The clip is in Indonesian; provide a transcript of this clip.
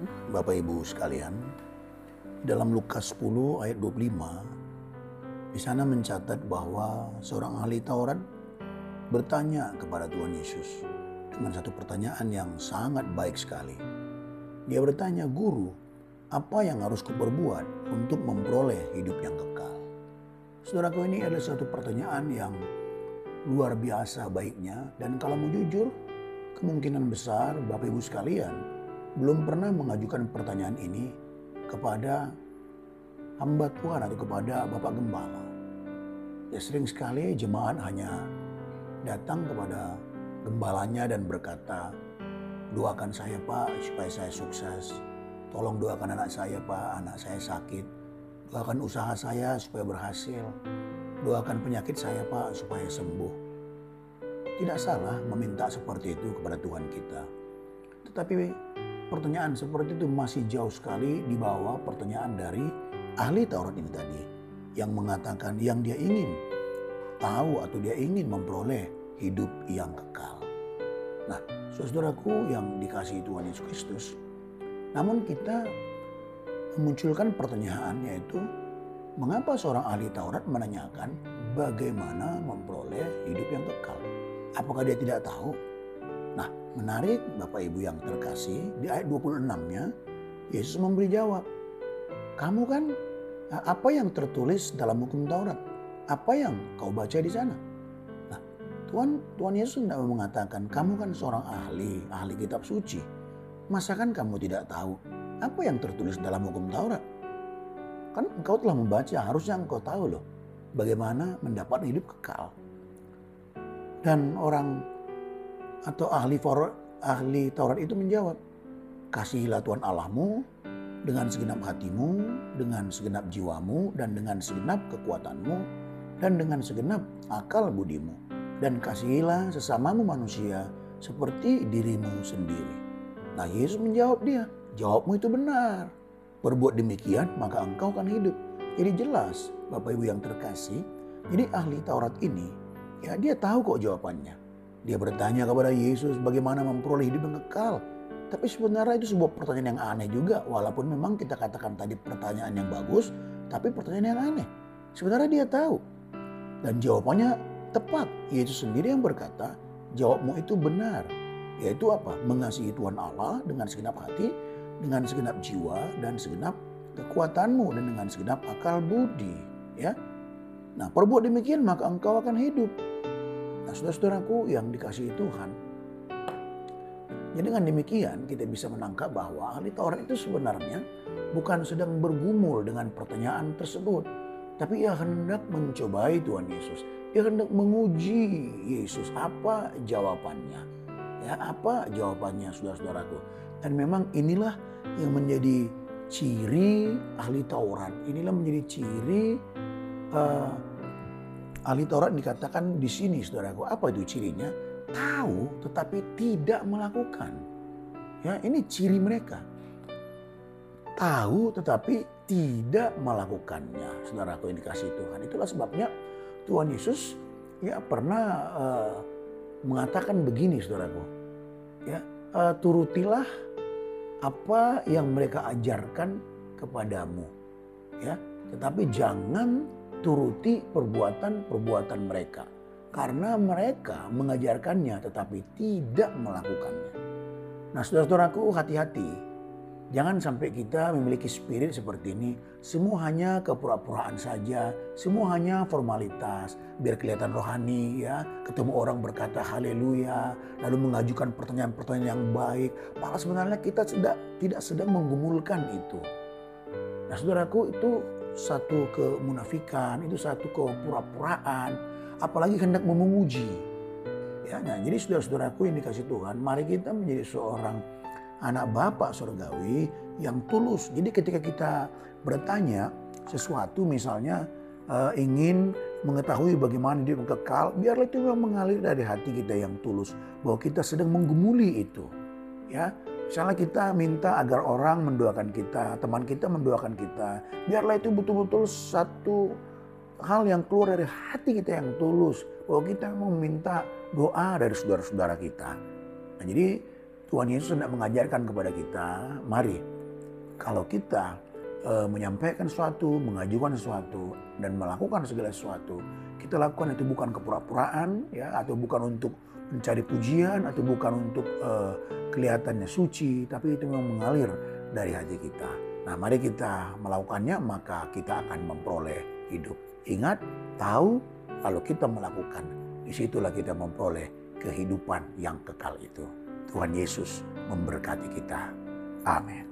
Bapak Ibu sekalian, dalam Lukas 10 ayat 25, di sana mencatat bahwa seorang ahli Taurat bertanya kepada Tuhan Yesus dengan satu pertanyaan yang sangat baik sekali. Dia bertanya, "Guru, apa yang harus kuperbuat untuk memperoleh hidup yang kekal?" Saudaraku ini adalah satu pertanyaan yang luar biasa baiknya dan kalau mau jujur, kemungkinan besar Bapak Ibu sekalian belum pernah mengajukan pertanyaan ini kepada hamba Tuhan atau kepada Bapak Gembala. Ya sering sekali jemaat hanya datang kepada gembalanya dan berkata, doakan saya Pak supaya saya sukses. Tolong doakan anak saya Pak, anak saya sakit. Doakan usaha saya supaya berhasil. Doakan penyakit saya Pak supaya sembuh. Tidak salah meminta seperti itu kepada Tuhan kita. Tetapi pertanyaan seperti itu masih jauh sekali di bawah pertanyaan dari ahli Taurat ini tadi. Yang mengatakan yang dia ingin tahu atau dia ingin memperoleh hidup yang kekal. Nah, saudaraku yang dikasihi Tuhan Yesus Kristus. Namun kita memunculkan pertanyaan yaitu mengapa seorang ahli Taurat menanyakan bagaimana memperoleh hidup yang kekal? Apakah dia tidak tahu? Nah, menarik Bapak Ibu yang terkasih, di ayat 26-nya Yesus memberi jawab. Kamu kan apa yang tertulis dalam hukum Taurat? Apa yang kau baca di sana? Nah, Tuhan Tuhan Yesus tidak mengatakan kamu kan seorang ahli, ahli kitab suci. Masa kan kamu tidak tahu apa yang tertulis dalam hukum Taurat? Kan engkau telah membaca, harusnya engkau tahu loh bagaimana mendapat hidup kekal. Dan orang atau ahli Taurat, ahli Taurat itu menjawab, kasihilah Tuhan Allahmu dengan segenap hatimu, dengan segenap jiwamu, dan dengan segenap kekuatanmu, dan dengan segenap akal budimu. Dan kasihilah sesamamu manusia seperti dirimu sendiri. Nah Yesus menjawab dia, jawabmu itu benar. Berbuat demikian maka engkau akan hidup. Jadi jelas Bapak Ibu yang terkasih, jadi ahli Taurat ini Ya dia tahu kok jawabannya. Dia bertanya kepada Yesus bagaimana memperoleh hidup yang kekal. Tapi sebenarnya itu sebuah pertanyaan yang aneh juga. Walaupun memang kita katakan tadi pertanyaan yang bagus. Tapi pertanyaan yang aneh. Sebenarnya dia tahu. Dan jawabannya tepat. Yesus sendiri yang berkata jawabmu itu benar. Yaitu apa? Mengasihi Tuhan Allah dengan segenap hati, dengan segenap jiwa, dan segenap kekuatanmu, dan dengan segenap akal budi. Ya, Nah perbuat demikian maka engkau akan hidup. Nah saudara-saudaraku yang dikasihi Tuhan. Jadi dengan demikian kita bisa menangkap bahwa ahli Taurat itu sebenarnya bukan sedang bergumul dengan pertanyaan tersebut. Tapi ia hendak mencobai Tuhan Yesus. Ia hendak menguji Yesus apa jawabannya. Ya, apa jawabannya saudara-saudaraku. Dan memang inilah yang menjadi ciri ahli Taurat. Inilah menjadi ciri uh, ahli Taurat dikatakan di sini saudaraku. Apa itu cirinya? Tahu tetapi tidak melakukan. Ya, ini ciri mereka. Tahu tetapi tidak melakukannya. Saudaraku yang dikasih Tuhan. Itulah sebabnya Tuhan Yesus ya pernah uh, mengatakan begini saudaraku. Ya, uh, turutilah apa yang mereka ajarkan kepadamu. Ya, tetapi jangan turuti perbuatan-perbuatan mereka. Karena mereka mengajarkannya tetapi tidak melakukannya. Nah saudara-saudaraku hati-hati. Jangan sampai kita memiliki spirit seperti ini. Semua hanya kepura-puraan saja. Semua hanya formalitas. Biar kelihatan rohani ya. Ketemu orang berkata haleluya. Lalu mengajukan pertanyaan-pertanyaan yang baik. Padahal sebenarnya kita tidak, tidak sedang menggumulkan itu. Nah saudaraku itu satu kemunafikan, itu satu kepura-puraan, apalagi hendak memuji. Ya, nah, jadi saudara-saudaraku yang dikasih Tuhan, mari kita menjadi seorang anak Bapak surgawi yang tulus. Jadi ketika kita bertanya sesuatu misalnya uh, ingin mengetahui bagaimana dia kekal, biarlah itu mengalir dari hati kita yang tulus bahwa kita sedang menggumuli itu. Ya, Misalnya kita minta agar orang mendoakan kita, teman kita mendoakan kita. Biarlah itu betul-betul satu hal yang keluar dari hati kita yang tulus. Bahwa kita mau minta doa dari saudara-saudara kita. Nah, jadi Tuhan Yesus hendak mengajarkan kepada kita, mari kalau kita e, menyampaikan sesuatu, mengajukan sesuatu dan melakukan segala sesuatu, kita lakukan itu bukan kepura-puraan ya atau bukan untuk mencari pujian atau bukan untuk e, kelihatannya suci, tapi itu memang mengalir dari hati kita. Nah, mari kita melakukannya maka kita akan memperoleh hidup. Ingat, tahu lalu kita melakukan. Di situlah kita memperoleh kehidupan yang kekal itu. Tuhan Yesus memberkati kita. Amin.